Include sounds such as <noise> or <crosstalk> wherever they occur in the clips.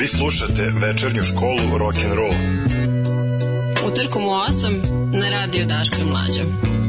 Vi slušate večernju školu rock and roll. Utorkom u 8 na radio Daško Mlađa. Mlađa.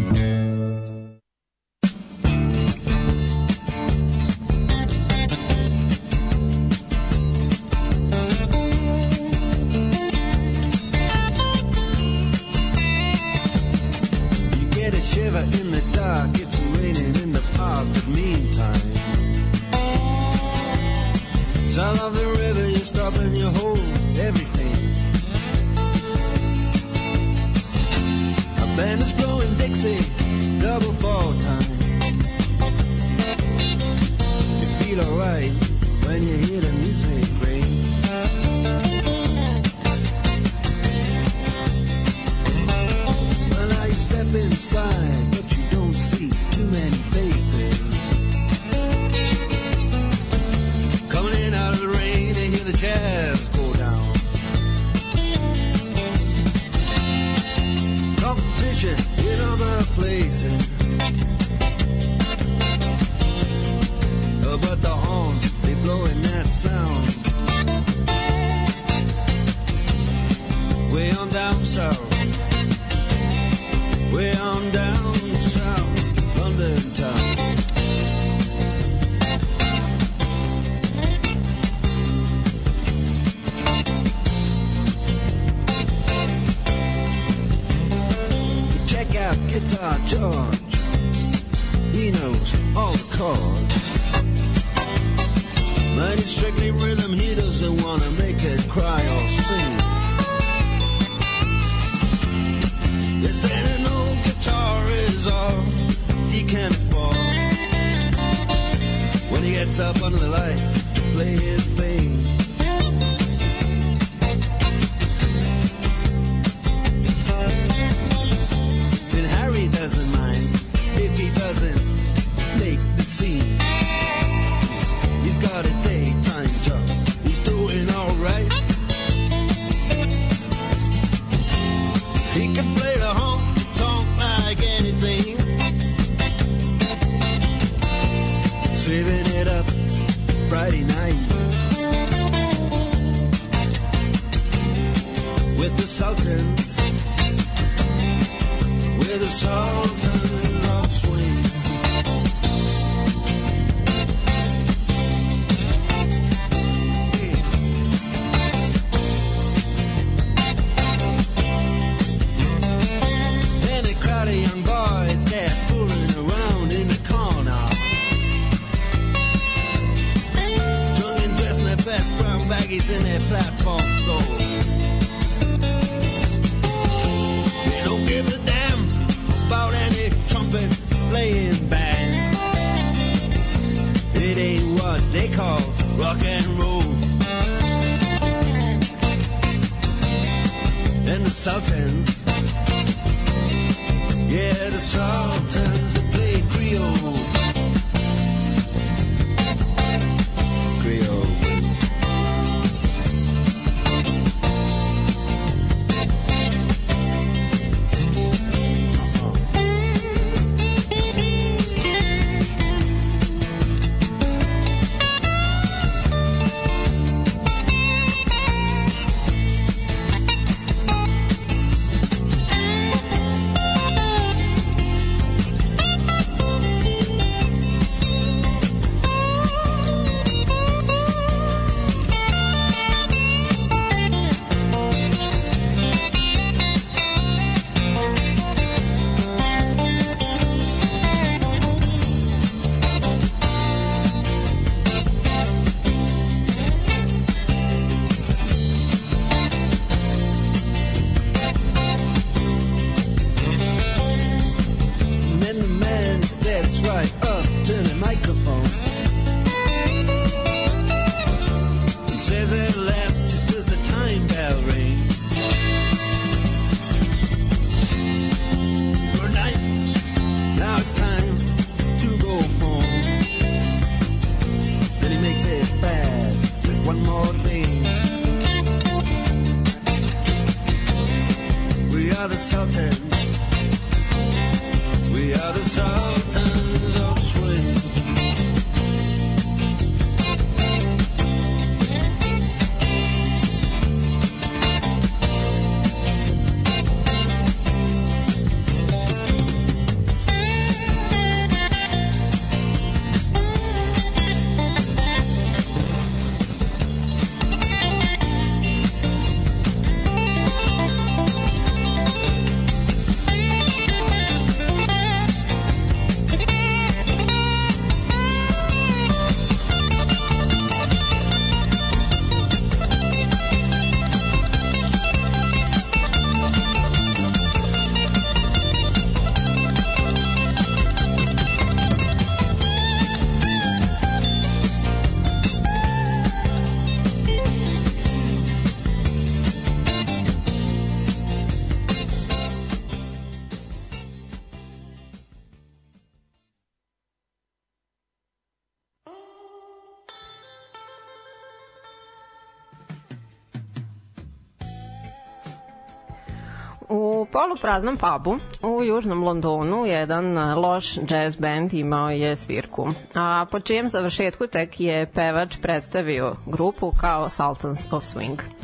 U polupraznom pubu u južnom Londonu jedan loš jazz band imao je svirku, a po čijem završetku tek je pevač predstavio grupu kao Sultans of Swing.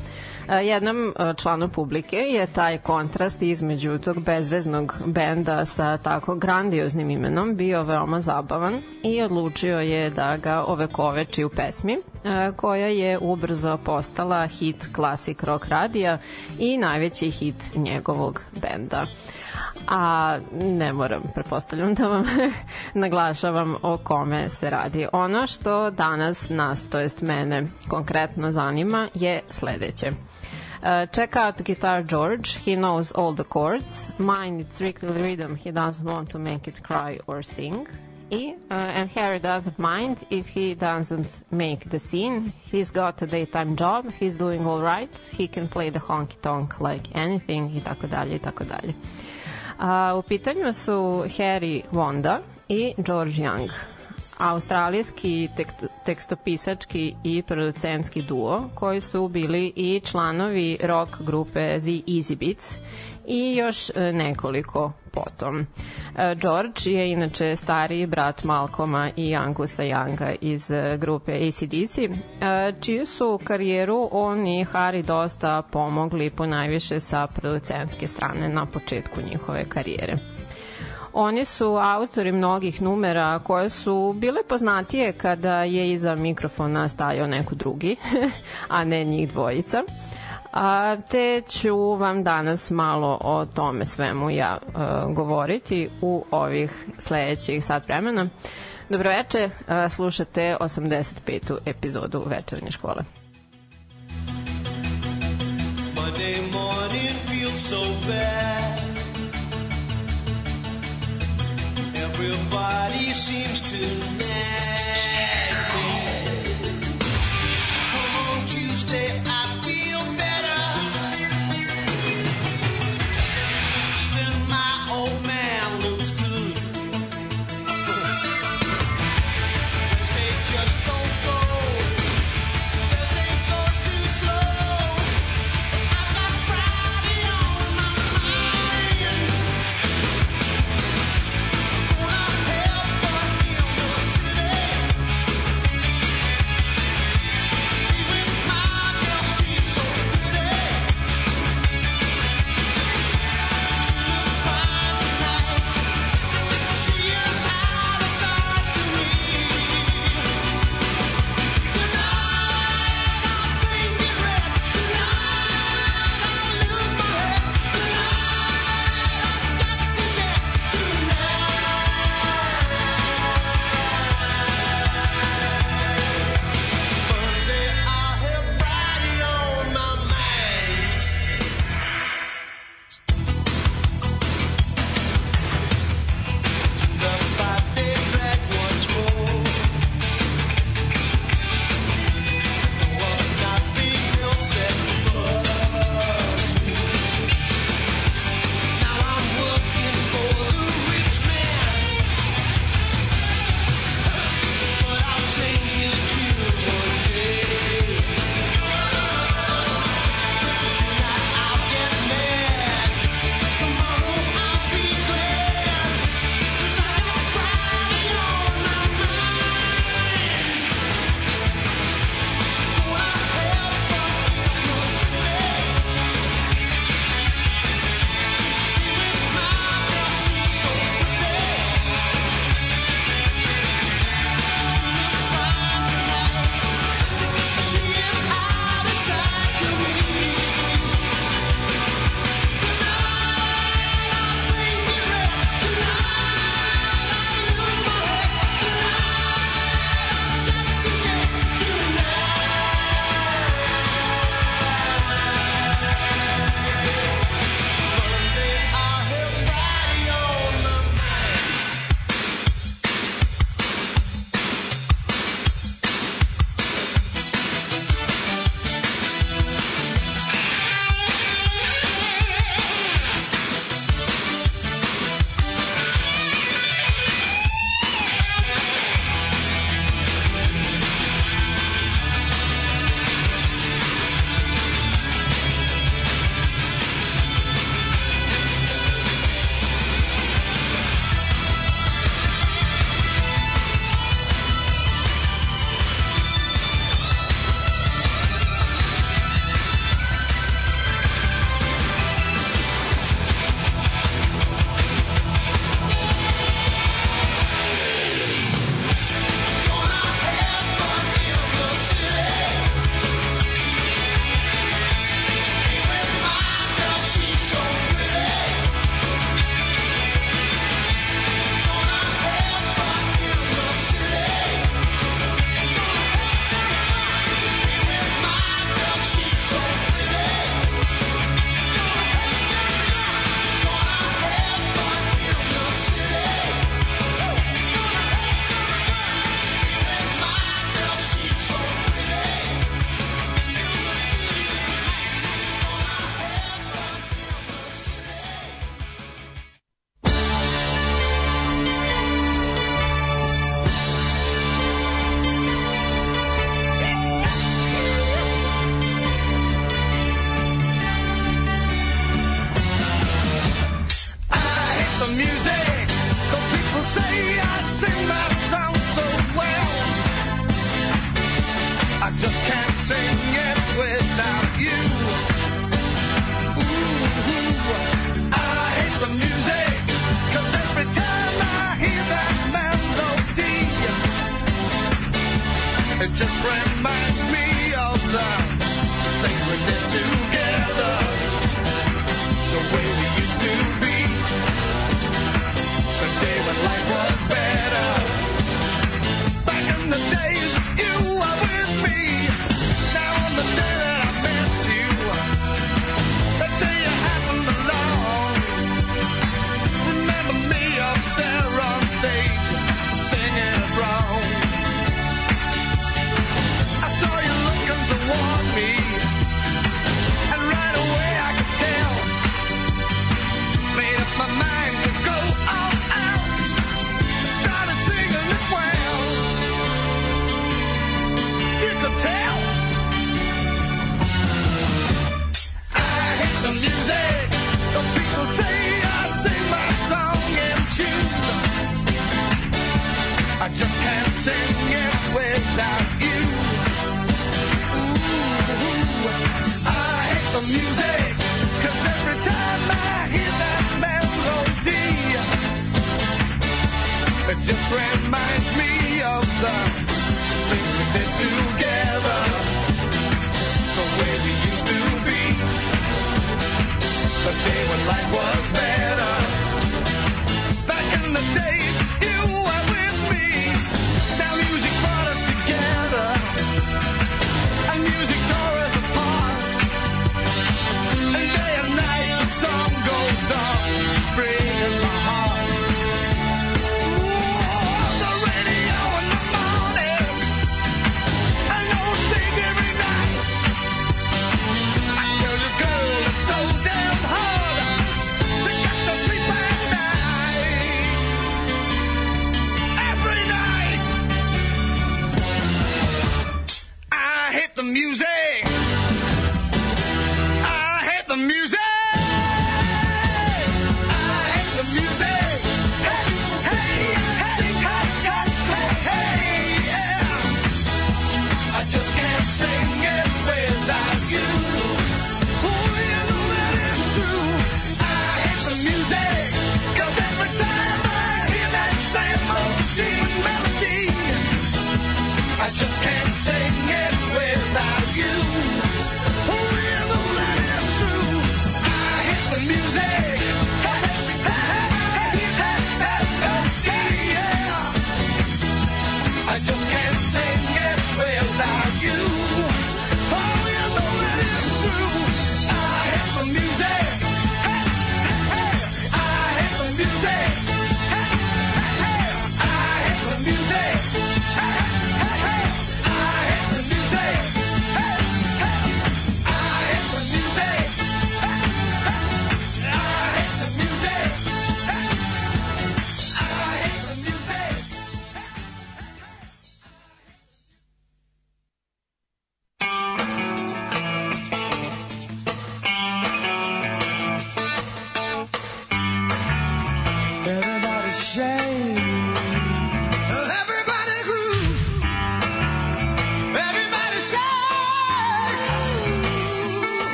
Jednom članu publike je taj kontrast između tog bezveznog benda sa tako grandioznim imenom bio veoma zabavan i odlučio je da ga ovekoveči u pesmi koja je ubrzo postala hit klasik rock radija i najveći hit njegovog benda a ne moram, prepostavljam da vam <laughs> naglašavam o kome se radi. Ono što danas nas, to jest mene konkretno zanima je sledeće. Uh, check out Guitar George. He knows all the chords. Mine, it's strictly rhythm. He doesn't want to make it cry or sing. E, uh, and Harry doesn't mind if he doesn't make the scene. He's got a daytime job. He's doing all right. He can play the honky tonk like anything i tako dalje i tako dalje. Uh, u pitanju su Harry Wanda i George Young australijski tekstopisački i producentski duo koji su bili i članovi rock grupe The Easy Beats i još e, nekoliko potom. E, George je inače stariji brat Malcoma i Angusa Younga iz e, grupe ACDC, čiju su karijeru on i Harry dosta pomogli po najviše sa producentske strane na početku njihove karijere. Oni su autori mnogih numera koje su bile poznatije kada je iza mikrofona stajao neko drugi, <laughs> a ne njih dvojica. A, te ću vam danas malo o tome svemu ja uh, govoriti u ovih sledećih sat vremena. Dobroveče, uh, slušate 85. epizodu Večernje škole. Monday morning feels so bad Everybody seems to nag me. Come on Tuesday, I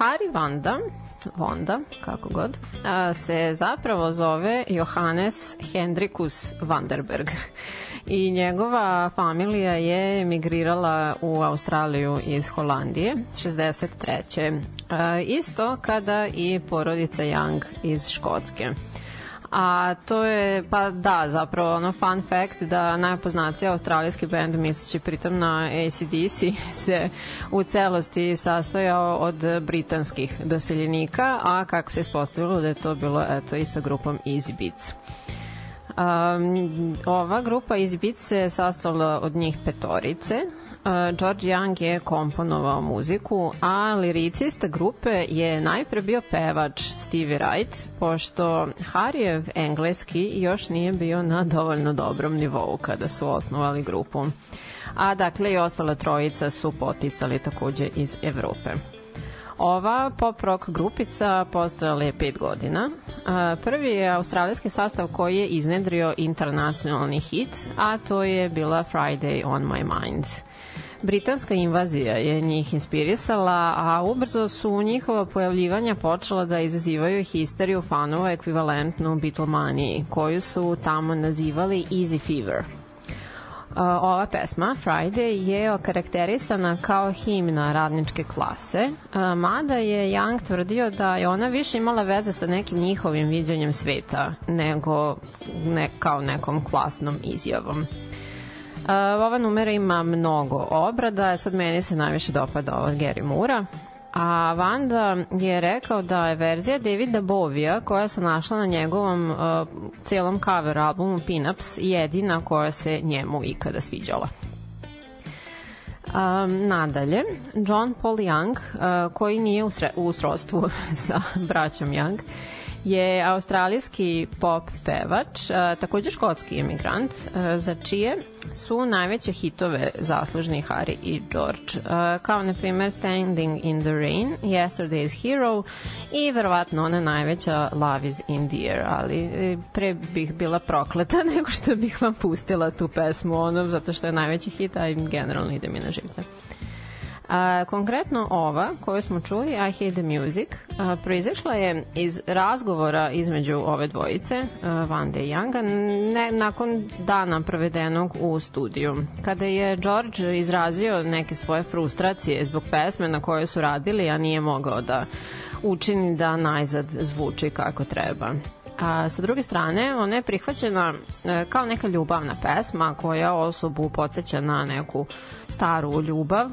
Harry Vanda, Vonda, kako god, se zapravo zove Johannes Hendrikus Vanderberg i njegova familija je emigrirala u Australiju iz Holandije 63. A, isto kada i porodica Young iz Škotske. A to je, pa da, zapravo ono fun fact da najpoznatiji australijski band, misleći pritom na ACDC, <laughs> se u celosti sastojao od britanskih doseljenika, a kako se ispostavilo da je to bilo eto, i sa grupom Easy Beats. Um, ova grupa Easy Beats se sastavila od njih petorice, George Young je komponovao muziku, a liricista grupe je najpre bio pevač Stevie Wright, pošto Harijev engleski još nije bio na dovoljno dobrom nivou kada su osnovali grupu. A dakle i ostala trojica su poticali takođe iz Evrope. Ova pop rock grupica postojala je pet godina. Prvi je australijski sastav koji je iznedrio internacionalni hit, a to je bila Friday on my mind. Britanska invazija je njih inspirisala, a ubrzo su njihova pojavljivanja počela da izazivaju histeriju fanova ekvivalentnu Beatlemaniji, koju su tamo nazivali Easy Fever. Ova pesma, Friday, je okarakterisana kao himna radničke klase, mada je Young tvrdio da je ona više imala veze sa nekim njihovim viđanjem sveta nego ne, kao nekom klasnom izjavom. Ova numera ima mnogo obrada, sad meni se najviše dopada ova Gary Moore-a, a Vanda je rekao da je verzija Davida Bovija koja se našla na njegovom uh, celom cover albumu Pinups jedina koja se njemu ikada sviđala. Um, nadalje, John Paul Young, uh, koji nije u, sre, u srodstvu <laughs> sa braćom Young, je australijski pop pevač, takođe škotski emigrant, za čije su najveće hitove zaslužni Harry i George, kao na primer Standing in the Rain, Yesterday's Hero i verovatno ona najveća Love is in the Air, ali e, pre bih bila prokleta <laughs> nego što bih vam pustila tu pesmu, ono, zato što je najveći hit, a generalno ide mi na živce. A, konkretno ova koju smo čuli, I Hate the Music, a, proizašla je iz razgovora između ove dvojice, a, Vande i Younga, ne, nakon dana provedenog u studiju. Kada je George izrazio neke svoje frustracije zbog pesme na kojoj su radili, a nije mogao da učini da najzad zvuči kako treba. A sa druge strane, ona je prihvaćena e, kao neka ljubavna pesma koja osobu podsjeća na neku staru ljubav e,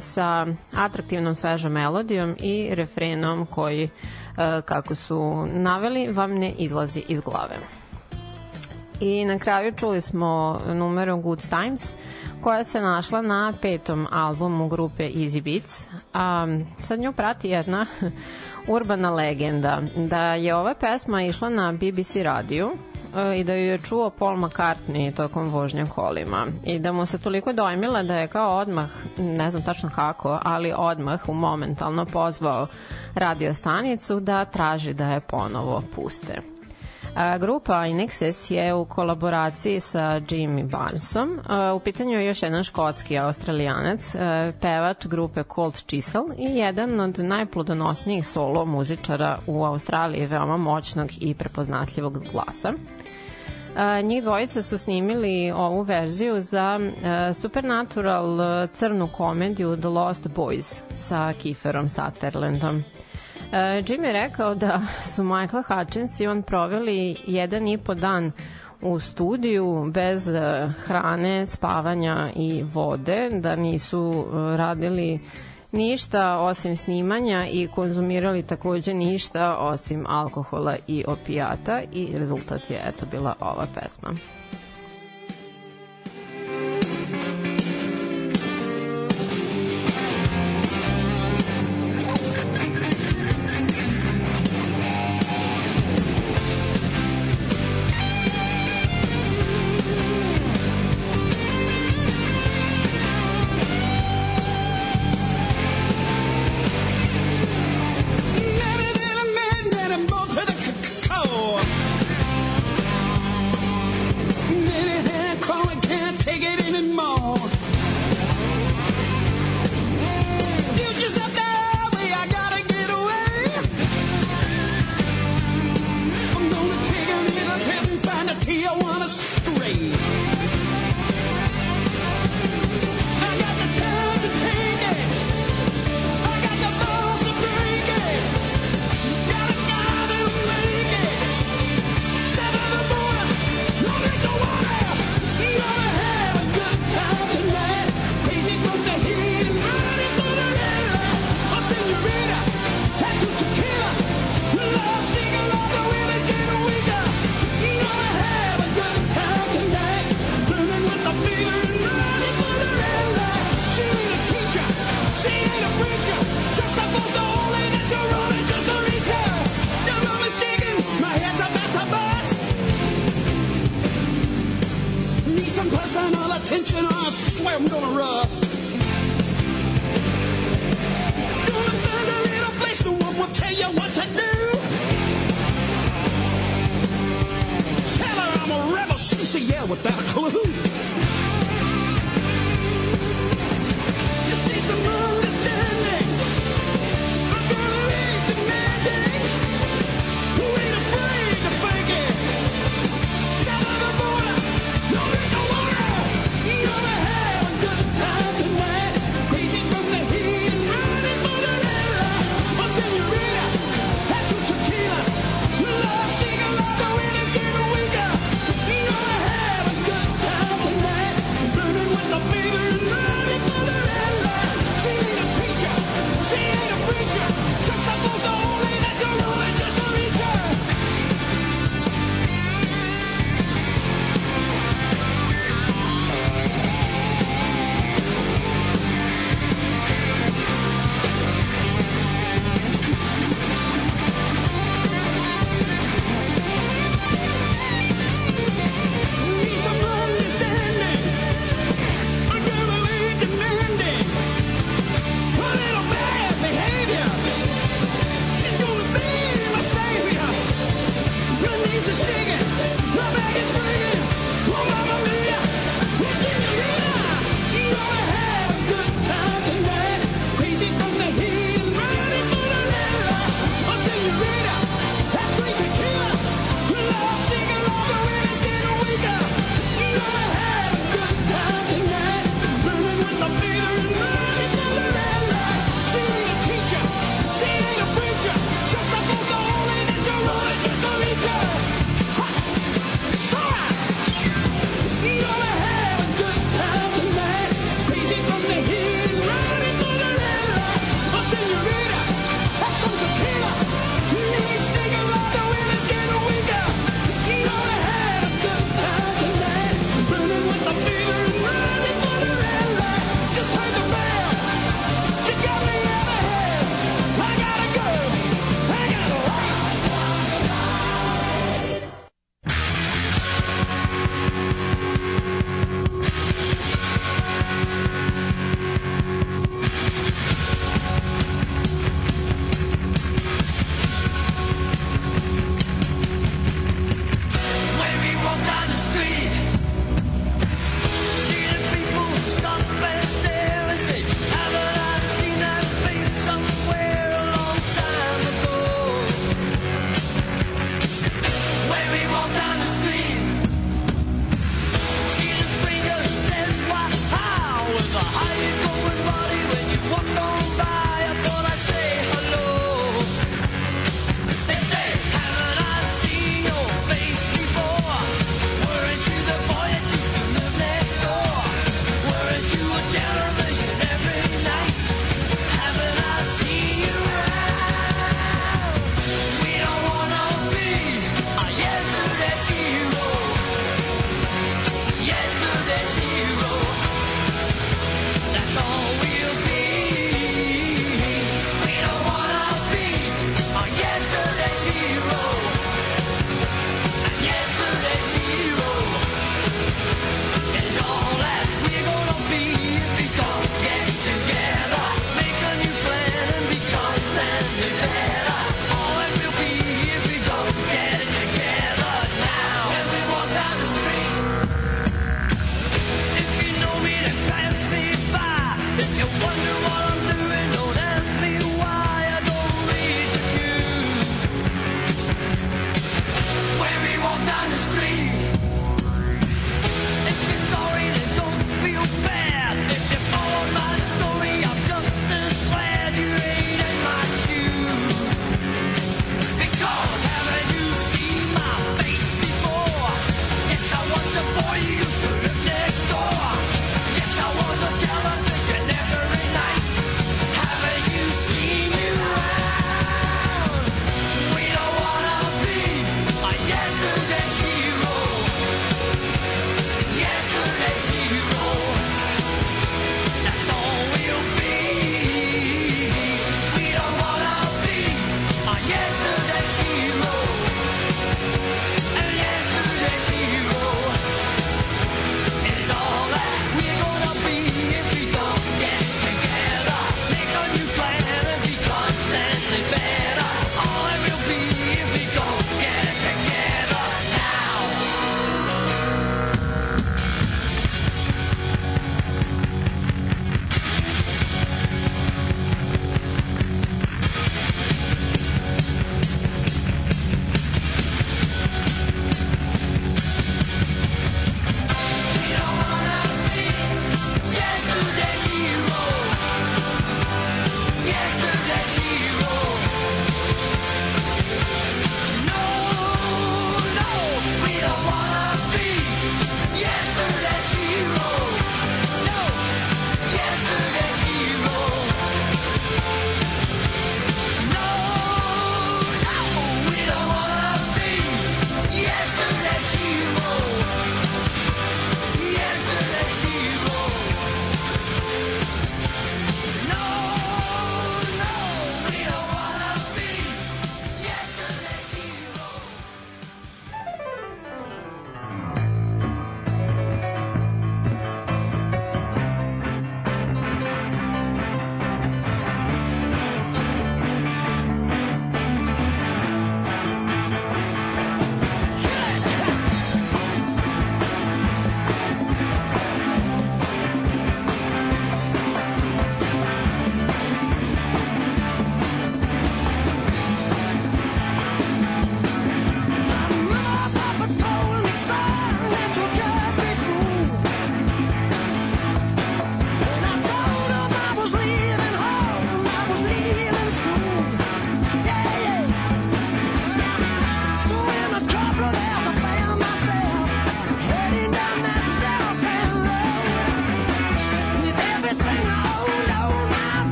sa atraktivnom svežom melodijom i refrenom koji, e, kako su naveli, vam ne izlazi iz glave. I na kraju čuli smo numero Good Times, koja se našla na petom albumu grupe Easy Beats. A, sad nju prati jedna <laughs> urbana legenda da je ova pesma išla na BBC radiju e, i da ju je čuo Paul McCartney tokom vožnja kolima i da mu se toliko dojmila da je kao odmah, ne znam tačno kako, ali odmah u momentalno pozvao radio stanicu da traži da je ponovo puste. A, grupa Inexes je u kolaboraciji sa Jimmy Barnesom. A, u pitanju je još jedan škotski australijanac, a, pevač grupe Cold Chisel i jedan od najplodonosnijih solo muzičara u Australiji, veoma moćnog i prepoznatljivog glasa. A, njih dvojica su snimili ovu verziju za a, Supernatural crnu komediju The Lost Boys sa Kieferom Sutherlandom. Uh, Jim je rekao da su Michael Hutchins i on proveli jedan i po dan u studiju bez uh, hrane, spavanja i vode, da nisu uh, radili ništa osim snimanja i konzumirali takođe ništa osim alkohola i opijata i rezultat je eto bila ova pesma.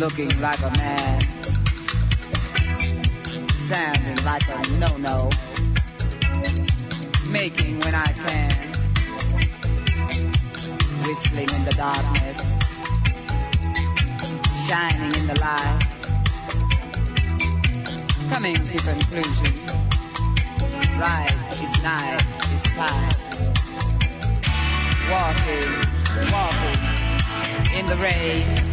Looking like a man, sounding like a no-no, making when I can, whistling in the darkness, shining in the light, coming to conclusion, right is night is time, walking walking in the rain.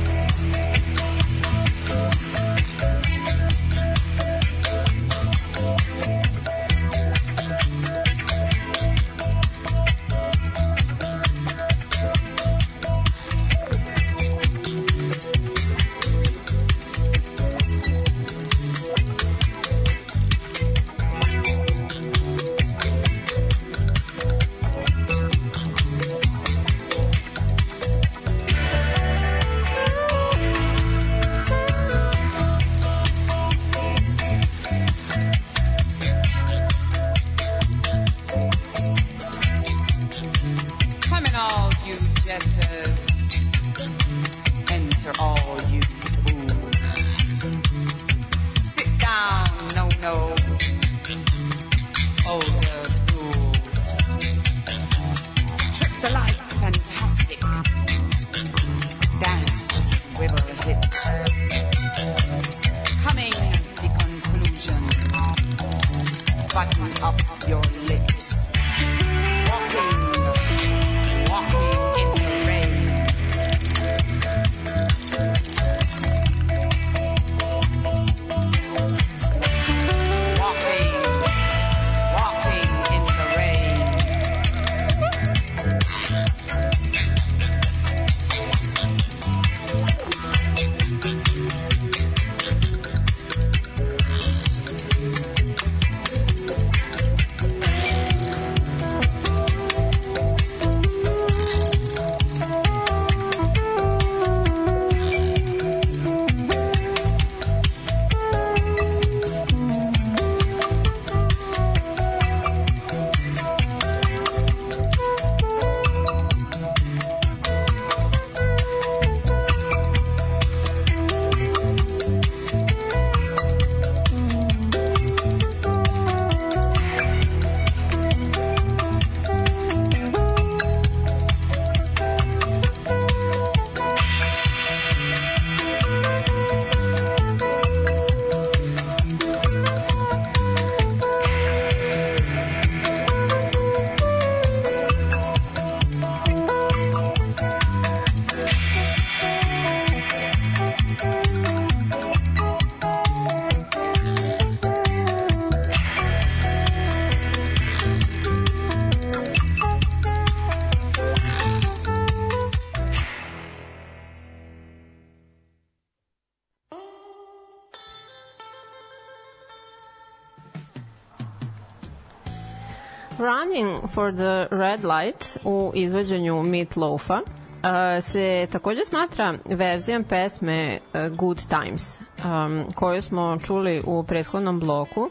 For the Red Light u izvođenju Meat Loafa uh, se takođe smatra verzijom pesme uh, Good Times um, koju smo čuli u prethodnom bloku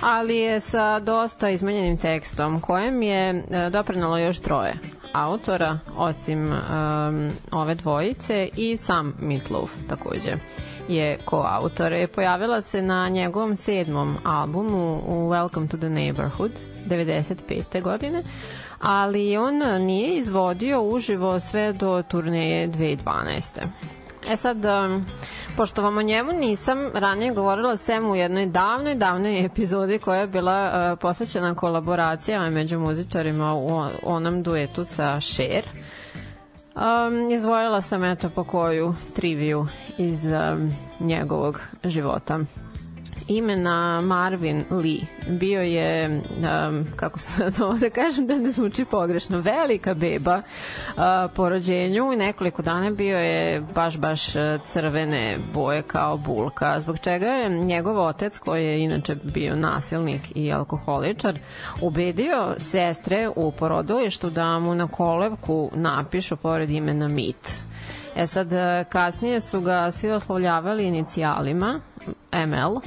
ali je sa dosta izmenjenim tekstom kojem je uh, doprinalo još troje autora osim um, ove dvojice i sam Meatloaf takođe je koautor. Je pojavila se na njegovom sedmom albumu u Welcome to the Neighborhood 95. godine, ali on nije izvodio uživo sve do turneje 2012. E sad, um, pošto vam o njemu nisam ranije govorila sem u jednoj davnoj, davnoj epizodi koja je bila uh, posvećena kolaboracijama među muzičarima u on- onom duetu sa Cher, Um, izvojila sam eto po koju triviju iz um, njegovog života. Imena Marvin Lee. Bio je, um, kako se <laughs> to da kažem da ne zvuči pogrešno, velika beba uh, po rođenju i nekoliko dana bio je baš, baš uh, crvene boje kao bulka, zbog čega je njegov otac, koji je inače bio nasilnik i alkoholičar, ubedio sestre u porodilištu da mu na kolevku napišu pored imena Mit. E sad, e, kasnije su ga svi oslovljavali inicijalima, ML,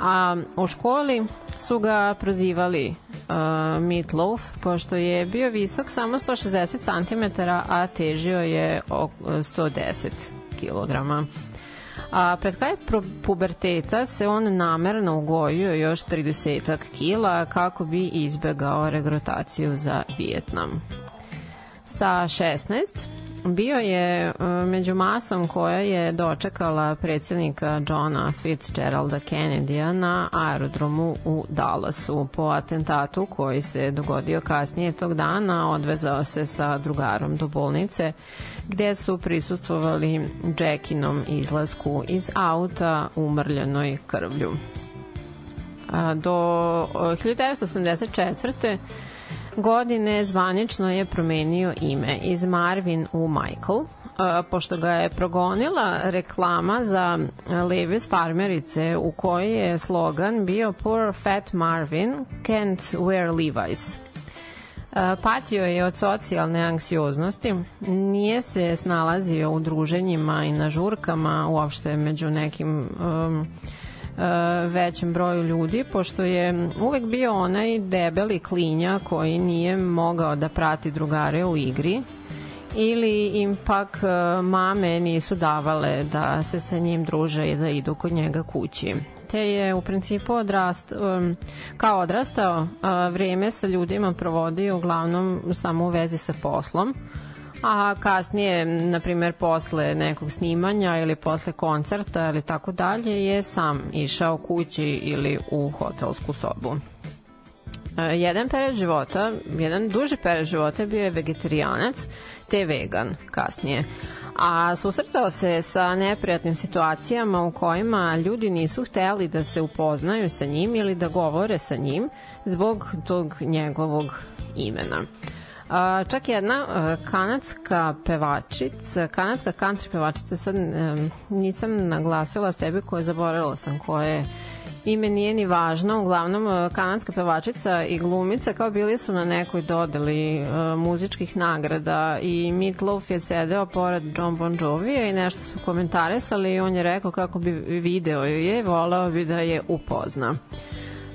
a u školi su ga prozivali uh, Meatloaf, pošto je bio visok samo 160 cm, a težio je oko 110 kg. A pred kraj puberteta se on namerno ugojio još 30 kila kako bi izbegao regrutaciju za Vijetnam. Sa 16 bio je e, među masom koja je dočekala predsednika Johna Fitzgeralda Kennedya na aerodromu u Dallasu. Po atentatu koji se dogodio kasnije tog dana odvezao se sa drugarom do bolnice gde su prisustvovali Jackinom izlasku iz auta umrljenoj krvlju. Do e, 1984 godine zvanično je promenio ime iz Marvin u Michael, uh, pošto ga je progonila reklama za Levi's farmerice u kojoj je slogan bio Poor fat Marvin can't wear Levi's. Uh, Patio je od socijalne anksioznosti, nije se snalazio u druženjima i na žurkama, uopšte među nekim um, e, većem broju ljudi, pošto je uvek bio onaj debeli klinja koji nije mogao da prati drugare u igri ili im pak e, mame nisu davale da se sa njim druže i da idu kod njega kući. Te je u principu odrast, kao odrastao a, vreme sa ljudima provodio uglavnom samo u vezi sa poslom a kasnije, na primjer, posle nekog snimanja ili posle koncerta ili tako dalje, je sam išao kući ili u hotelsku sobu. E, jedan period života, jedan duži period života bio je vegetarijanac, te vegan kasnije. A susretao se sa neprijatnim situacijama u kojima ljudi nisu hteli da se upoznaju sa njim ili da govore sa njim zbog tog njegovog imena. A, čak jedna a, kanadska pevačica, kanadska country pevačica, sad um, nisam naglasila sebi koje zaboravila sam koje ime nije ni važno, uglavnom a, kanadska pevačica i glumica kao bili su na nekoj dodeli uh, muzičkih nagrada i Meatloaf je sedeo pored John Bon Jovija i nešto su komentarisali i on je rekao kako bi video je, volao bi da je upozna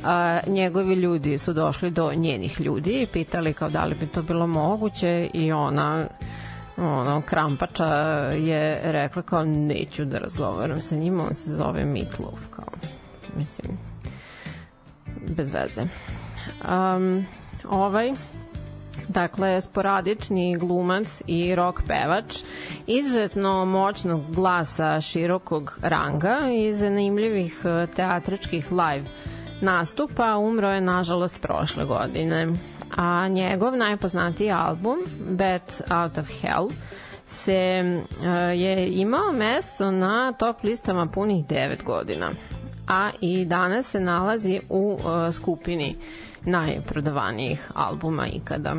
a, njegovi ljudi su došli do njenih ljudi i pitali kao da li bi to bilo moguće i ona ono, krampača je rekla kao neću da razgovaram sa njim, on se zove Meatloaf, kao, mislim, bez veze. Um, ovaj, dakle, sporadični glumac i rock pevač, izuzetno moćnog glasa širokog ranga i zanimljivih eh, teatričkih live nastupa, umro je nažalost prošle godine. A njegov najpoznatiji album, Bat Out of Hell, se uh, je imao mesto na top listama punih 9 godina. A i danas se nalazi u uh, skupini najprodavanijih albuma ikada.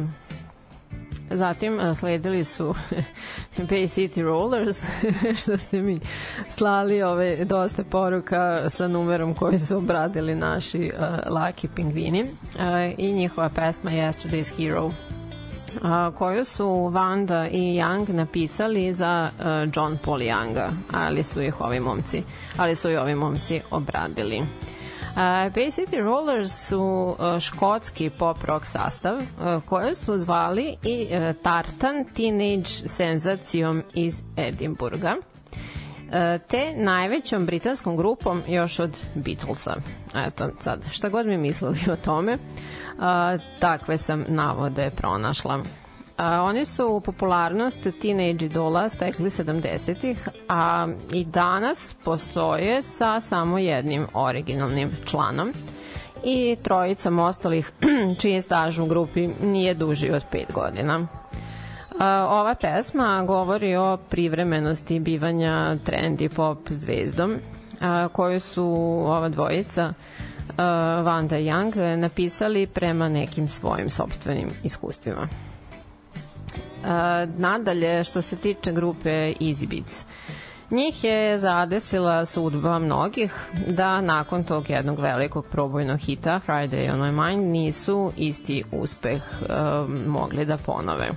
Zatim sledili su <laughs> Bay City Rollers, <laughs> što ste mi slali ove dosta poruka sa numerom koji su obradili naši uh, laki pingvini uh, i njihova pesma Yesterday's Hero a, koju su Vanda i Young napisali za John Paul Younga, ali su ih ovi momci, ali su i ovi momci obradili. City Rollers su uh, škotski pop rock sastav uh, koje su zvali i uh, Tartan Teenage senzacijom iz Edimburga te najvećom britanskom grupom još od Beatlesa. Eto, sad, šta god mi mislili o tome, uh, takve sam navode pronašla. A, oni su popularnost teenage idola stekli 70-ih, a i danas postoje sa samo jednim originalnim članom i trojicom ostalih <clears throat> čiji staž u grupi nije duži od 5 godina. A, ova pesma govori o privremenosti bivanja trendy pop zvezdom koju su ova dvojica Vanda i Young napisali prema nekim svojim sobstvenim iskustvima. Nadalje, što se tiče grupe Easy Beats, Njih je zadesila sudba mnogih da nakon tog jednog velikog probojnog hita Friday on my mind nisu isti uspeh um, mogli da ponove.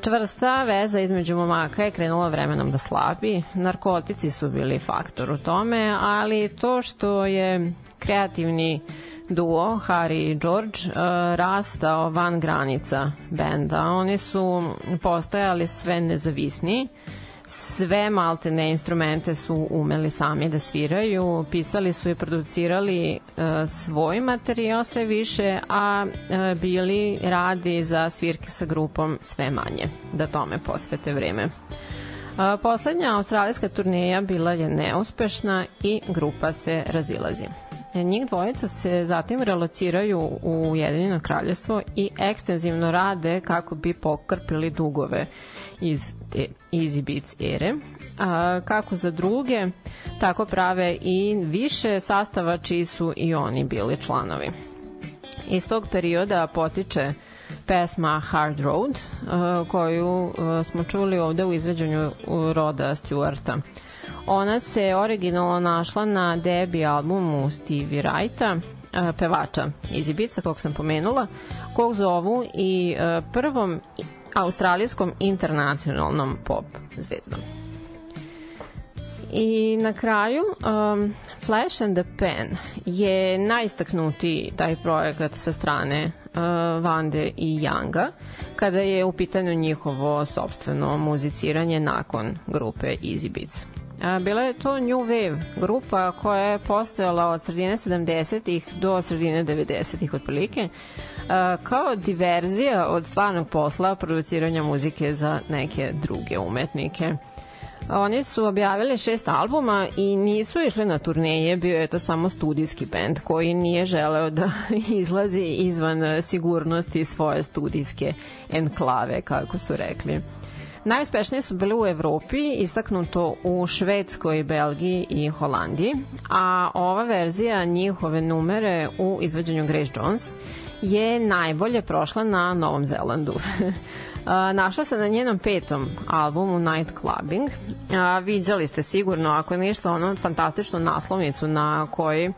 Čvrsta veza između momaka je krenula vremenom da slabi, narkotici su bili faktor u tome, ali to što je kreativni duo Harry i George uh, rastao van granica benda. Oni su postajali sve nezavisniji, sve maltene instrumente su umeli sami da sviraju, pisali su i producirali uh, svoj materijal sve više, a uh, bili radi za svirke sa grupom sve manje, da tome posvete vreme. Poslednja australijska turneja bila je neuspešna i grupa se razilazi. Njih dvojica se zatim relociraju u Ujedinjeno kraljestvo i ekstenzivno rade kako bi pokrpili dugove iz te Easy Beats ere. A, kako za druge, tako prave i više sastava čiji su i oni bili članovi. Iz tog perioda potiče pesma Hard Road, uh, koju uh, smo čuli ovde u izveđanju Roda Stewarta. Ona se originalno našla na debi albumu Stevie Wrighta, uh, pevača Easy Beatsa, kog sam pomenula, kog zovu i prvom australijskom internacionalnom pop zvezdom. I na kraju, um, Flash and the Pen je najistaknutiji taj projekat sa strane uh, Vande i Younga kada je u pitanju njihovo sobstveno muziciranje nakon grupe Easy Beats. Bila je to New Wave grupa koja je postojala od sredine 70-ih do sredine 90-ih otprilike kao diverzija od stvarnog posla produciranja muzike za neke druge umetnike. Oni su objavili šest albuma i nisu išli na turneje, bio je to samo studijski band koji nije želeo da <laughs> izlazi izvan sigurnosti svoje studijske enklave, kako su rekli. Najuspešnije su bile u Evropi, istaknuto u Švedskoj, Belgiji i Holandiji, a ova verzija njihove numere u izvođenju Grace Jones je najbolje prošla na Novom Zelandu. <laughs> našla se na njenom petom albumu Night Clubbing. Viđali ste sigurno, ako ništa, ono fantastičnu naslovnicu na kojoj e,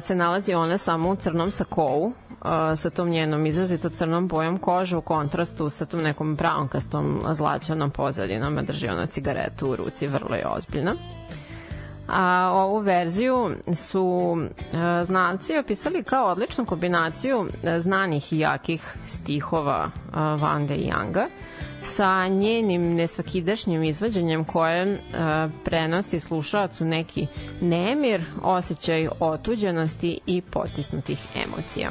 se nalazi ona samo u crnom sakovu sa tom njenom izrazito crnom bojom kože u kontrastu sa tom nekom brownkastom zlačanom pozadinom, a drži ona cigaretu u ruci, vrlo je ozbiljna. A ovu verziju su e, opisali kao odličnu kombinaciju e, znanih i jakih stihova e, Vande i Younga sa njenim nesvakidašnjim izvođenjem koje e, prenosi slušalacu neki nemir, osjećaj otuđenosti i potisnutih emocija.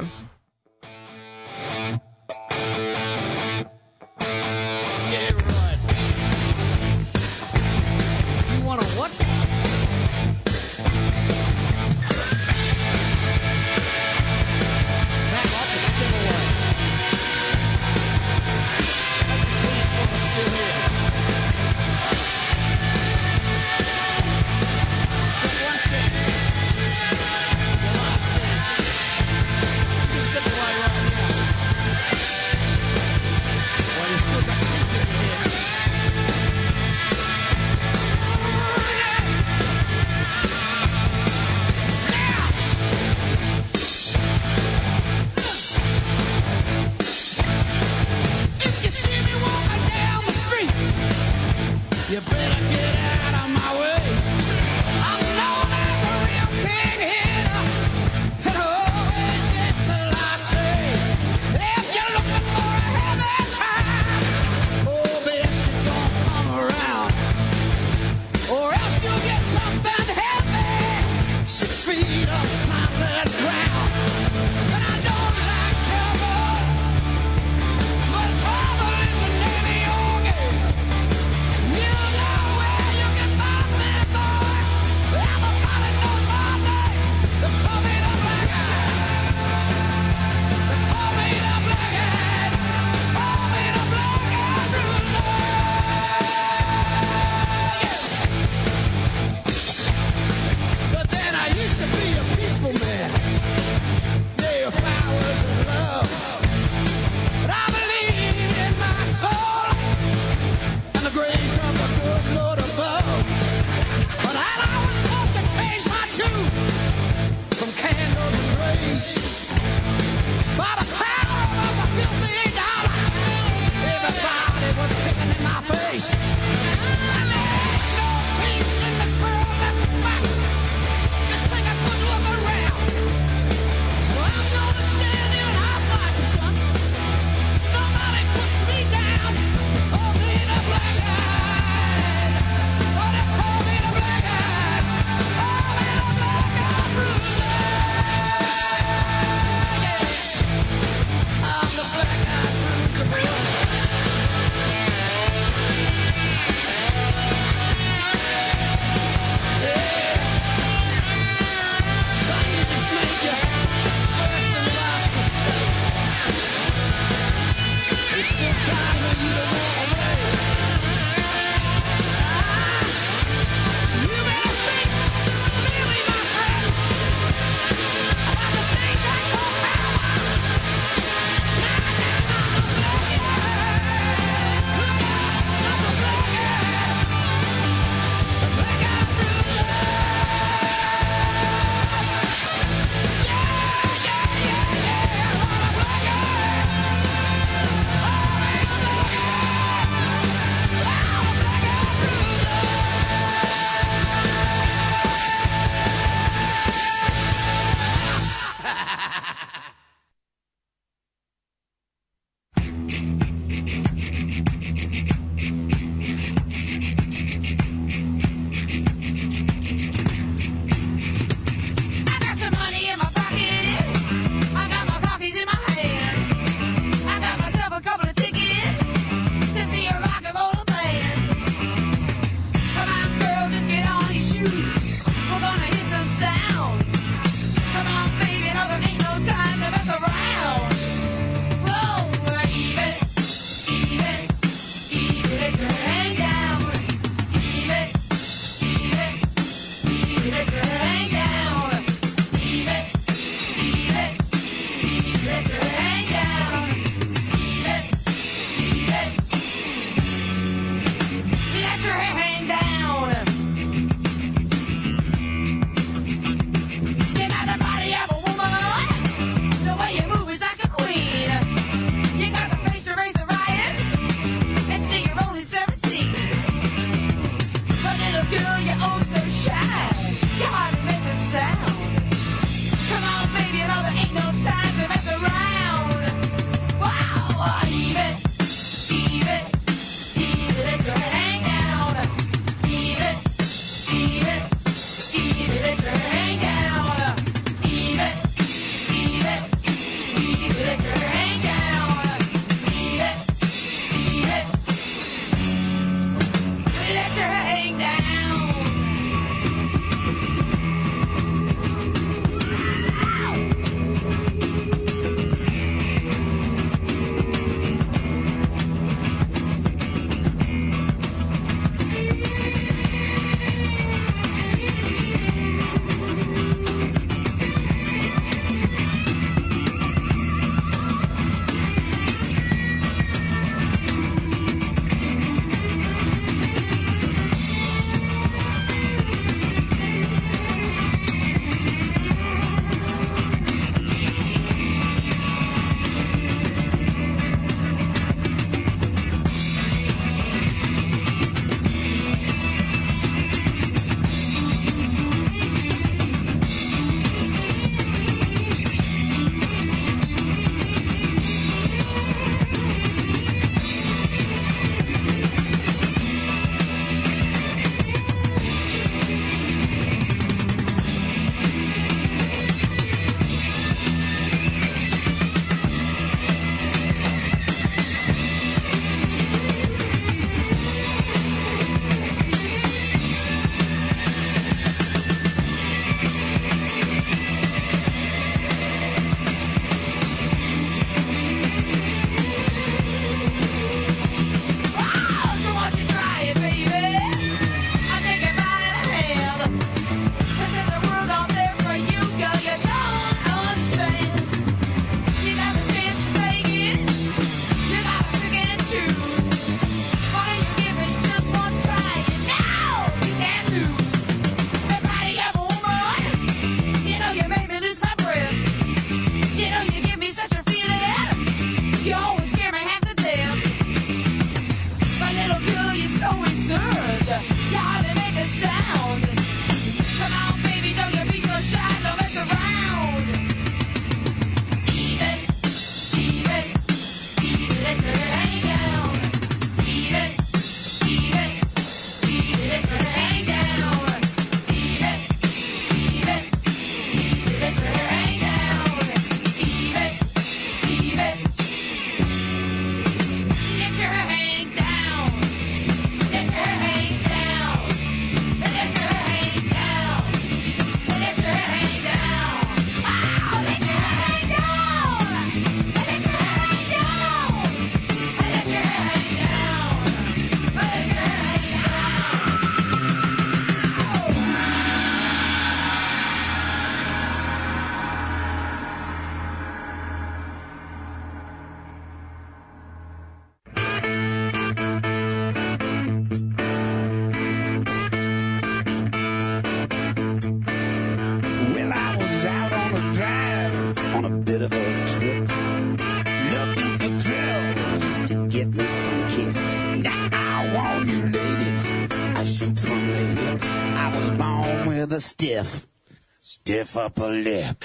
Upper lip.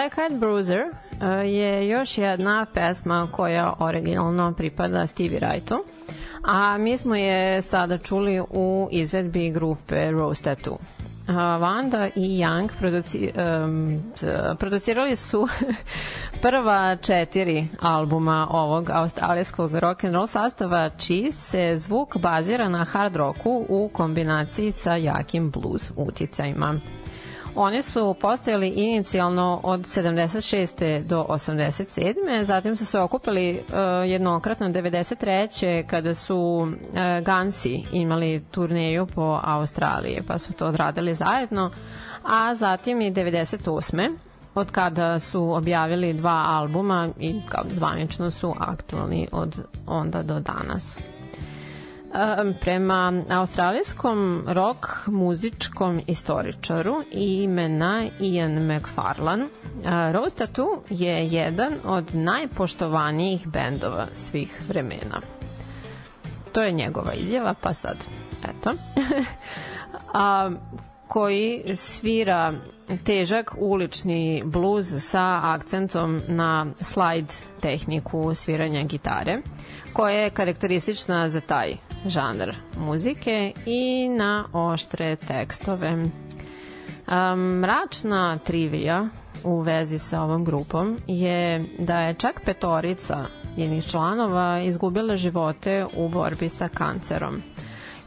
Black Eyed Bruiser uh, je još jedna pesma koja originalno pripada Stevie Wrightu, a mi smo je sada čuli u izvedbi grupe Rose Tattoo. Uh, Vanda i Young produci, um, producirali su <laughs> prva četiri albuma ovog australijskog rock and roll sastava čiji se zvuk bazira na hard rocku u kombinaciji sa jakim blues uticajima. Oni su postojali inicijalno od 76. do 87. Zatim su se okupili uh, jednokratno 93. kada su uh, Gansi imali turneju po Australiji, pa su to odradili zajedno. A zatim i 98. od kada su objavili dva albuma i kao zvanično su aktualni od onda do danas. Prema australijskom rock muzičkom istoričaru imena Ian McFarlane, Rose Tattoo je jedan od najpoštovanijih bendova svih vremena. To je njegova izjava, pa sad, eto. <laughs> A, koji svira težak ulični bluz sa akcentom na slide tehniku sviranja gitare, koja je karakteristična za taj žanr muzike i na oštre tekstove. Um, mračna trivija u vezi sa ovom grupom je da je čak petorica njenih članova izgubila živote u borbi sa kancerom.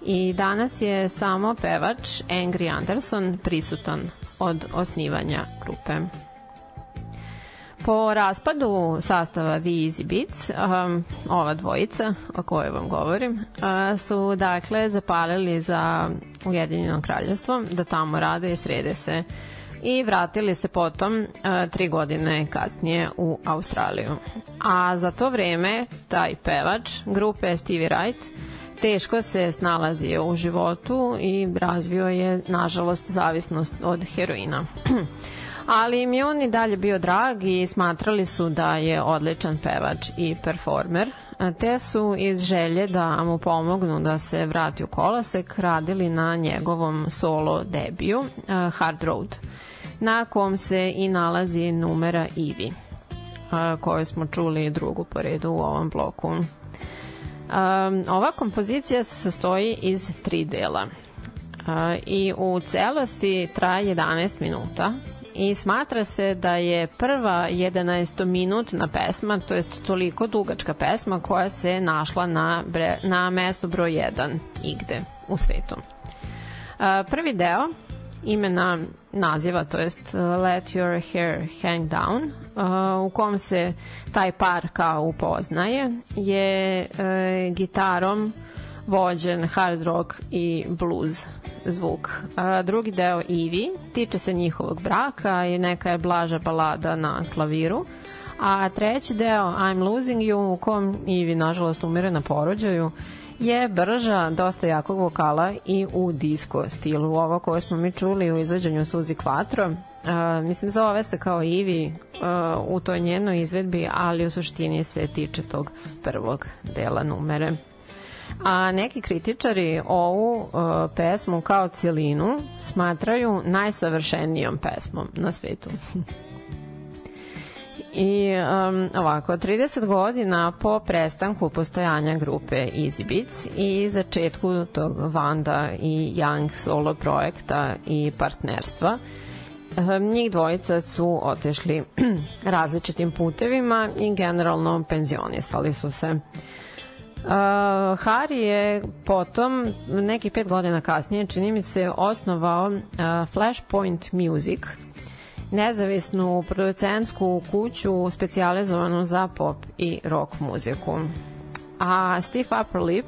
I danas je samo pevač Angry Anderson prisutan od osnivanja grupe. Po raspadu sastava The Easy Beats, um, ova dvojica o kojoj vam govorim, uh, su dakle zapalili za Ujedinjeno kraljevstvo da tamo rade i srede se i vratili se potom uh, tri godine kasnije u Australiju. A za to vreme taj pevač grupe Stevie Wright teško se snalazio u životu i razvio je, nažalost, zavisnost od heroina. <clears throat> ali je on i dalje bio drag i smatrali su da je odličan pevač i performer, te su iz želje da mu pomognu da se vrati u kolosek radili na njegovom solo debiju Hard Road, na kom se i nalazi numera Ivi, koju smo čuli drugu po redu u ovom bloku. Ova kompozicija se sastoji iz tri dela i u celosti traje 11 minuta i smatra se da je prva 11 minutna pesma, to jest toliko dugačka pesma koja se našla na, bre, na mestu broj 1 igde u svetu. Prvi deo imena naziva, to jest Let Your Hair Hang Down, u kom se taj par kao upoznaje, je gitarom vođen hard rock i blues zvuk. A, drugi deo Ivi tiče se njihovog braka i neka je blaža balada na klaviru. A treći deo I'm Losing You u kom Ivi nažalost umire na porođaju je brža, dosta jakog vokala i u disco stilu. Ovo koje smo mi čuli u izveđanju Suzi Quattro, Uh, mislim zove se kao Ivi uh, u toj njenoj izvedbi, ali u suštini se tiče tog prvog dela numere a neki kritičari ovu uh, pesmu kao cijelinu smatraju najsavršenijom pesmom na svetu. I um, ovako, 30 godina po prestanku postojanja grupe Easy Beats i začetku tog Vanda i Young solo projekta i partnerstva, um, njih dvojica su otešli <clears throat> različitim putevima i generalno penzionisali su se. Uh, Hari je potom, neki pet godina kasnije, čini mi se, osnovao uh, Flashpoint Music, nezavisnu producentsku kuću specijalizovanu za pop i rock muziku. A Steve Upper Lip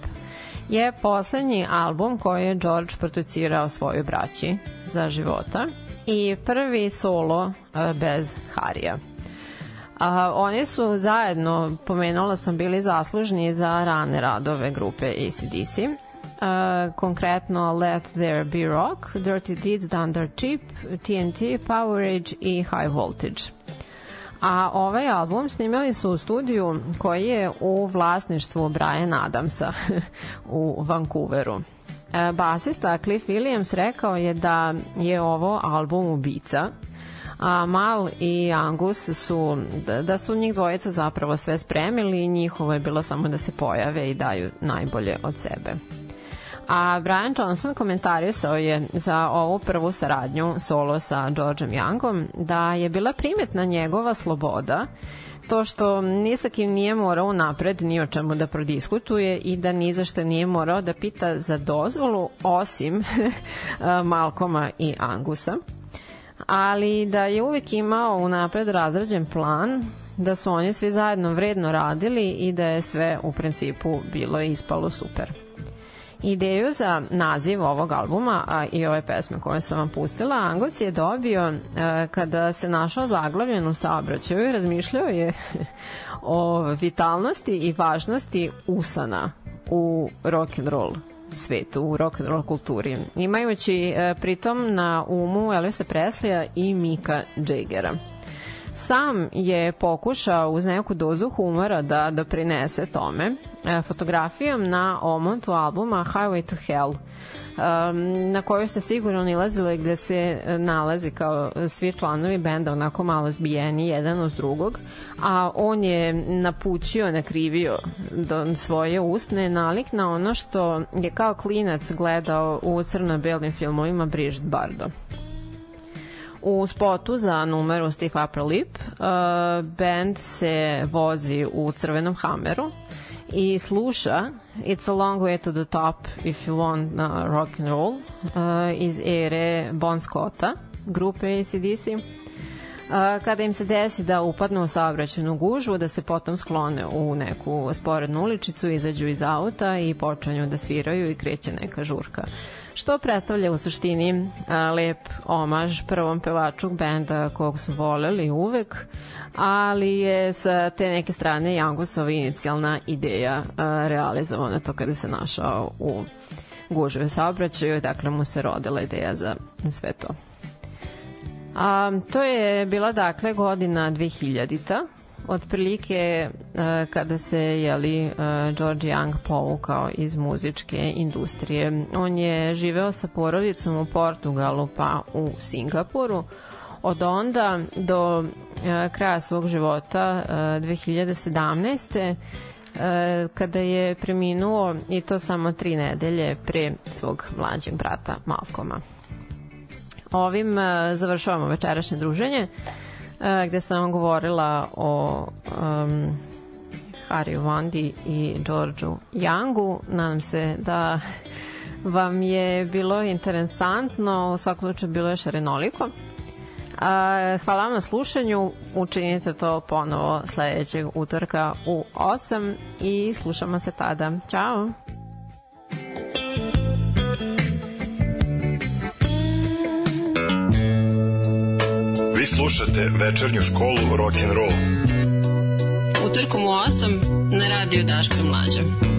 je poslednji album koji je George producirao svojoj braći za života i prvi solo uh, bez Harija. A, oni su zajedno, pomenula sam, bili zaslužni za rane radove grupe ACDC. Uh, konkretno Let There Be Rock, Dirty Deeds Done Dirt Cheap, TNT, Powerage i High Voltage. A ovaj album snimili su u studiju koji je u vlasništvu Brian Adamsa <laughs> u Vancouveru. E, basista Cliff Williams rekao je da je ovo album ubica, a Mal i Angus su, da, da su njih dvojica zapravo sve spremili i njihovo je bilo samo da se pojave i daju najbolje od sebe. A Brian Johnson komentarisao je za ovu prvu saradnju solo sa Georgeom Youngom da je bila primetna njegova sloboda to što ni sa kim nije morao napred ni o čemu da prodiskutuje i da ni za što nije morao da pita za dozvolu osim <laughs> Malkoma i Angusa ali da je uvek imao unapred razrađen plan da su oni svi zajedno vredno radili i da je sve u principu bilo i ispalo super. Ideju za naziv ovog albuma a i ove pesme koje sam vam pustila, Angus je dobio e, kada se našao zaglavljen u saobraćaju i razmišljao je <laughs> o vitalnosti i važnosti usana u rock and roll svetu, u rock and roll kulturi. Imajući e, pritom na umu Elvisa Preslija i Mika Jagera. Sam je pokušao uz neku dozu humora da doprinese tome e, fotografijom na omontu albuma Highway to Hell um, na koju ste sigurno nilazili gde se nalazi kao svi članovi benda onako malo zbijeni jedan uz drugog a on je napućio, nakrivio do svoje usne nalik na ono što je kao klinac gledao u crno-belim filmovima Brigitte Bardot. U spotu za numeru Steve Upper Lip uh, band se vozi u crvenom hameru i sluša It's a long way to the top if you want uh, rock and roll uh, iz ere Bon Scotta grupe ACDC A, kada im se desi da upadnu u saobraćenu gužvu, da se potom sklone u neku sporednu uličicu, izađu iz auta i počinju da sviraju i kreće neka žurka. Što predstavlja u suštini a, lep omaž prvom pevaču benda kog su voleli uvek, ali je sa te neke strane Jangusova inicijalna ideja a, realizovana to kada se našao u gužve saobraćaju, dakle mu se rodila ideja za sve to. A, to je bila dakle godina 2000-ta, otprilike e, kada se jeli e, George Young povukao iz muzičke industrije. On je živeo sa porodicom u Portugalu pa u Singapuru. Od onda do e, kraja svog života e, 2017 e, kada je preminuo i to samo tri nedelje pre svog mlađeg brata Malkoma. Ovim završavamo večerašnje druženje gde sam govorila o um, Harry Vandi i Georgeu Youngu. Nadam se da vam je bilo interesantno, u svakom slučaju bilo je šarenoliko. A, hvala vam na slušanju, učinite to ponovo sledećeg utorka u 8 i slušamo se tada. Ćao! Slušate večernju školu rock and roll. Utorkom u 8 na radiju Daška i Mlađa.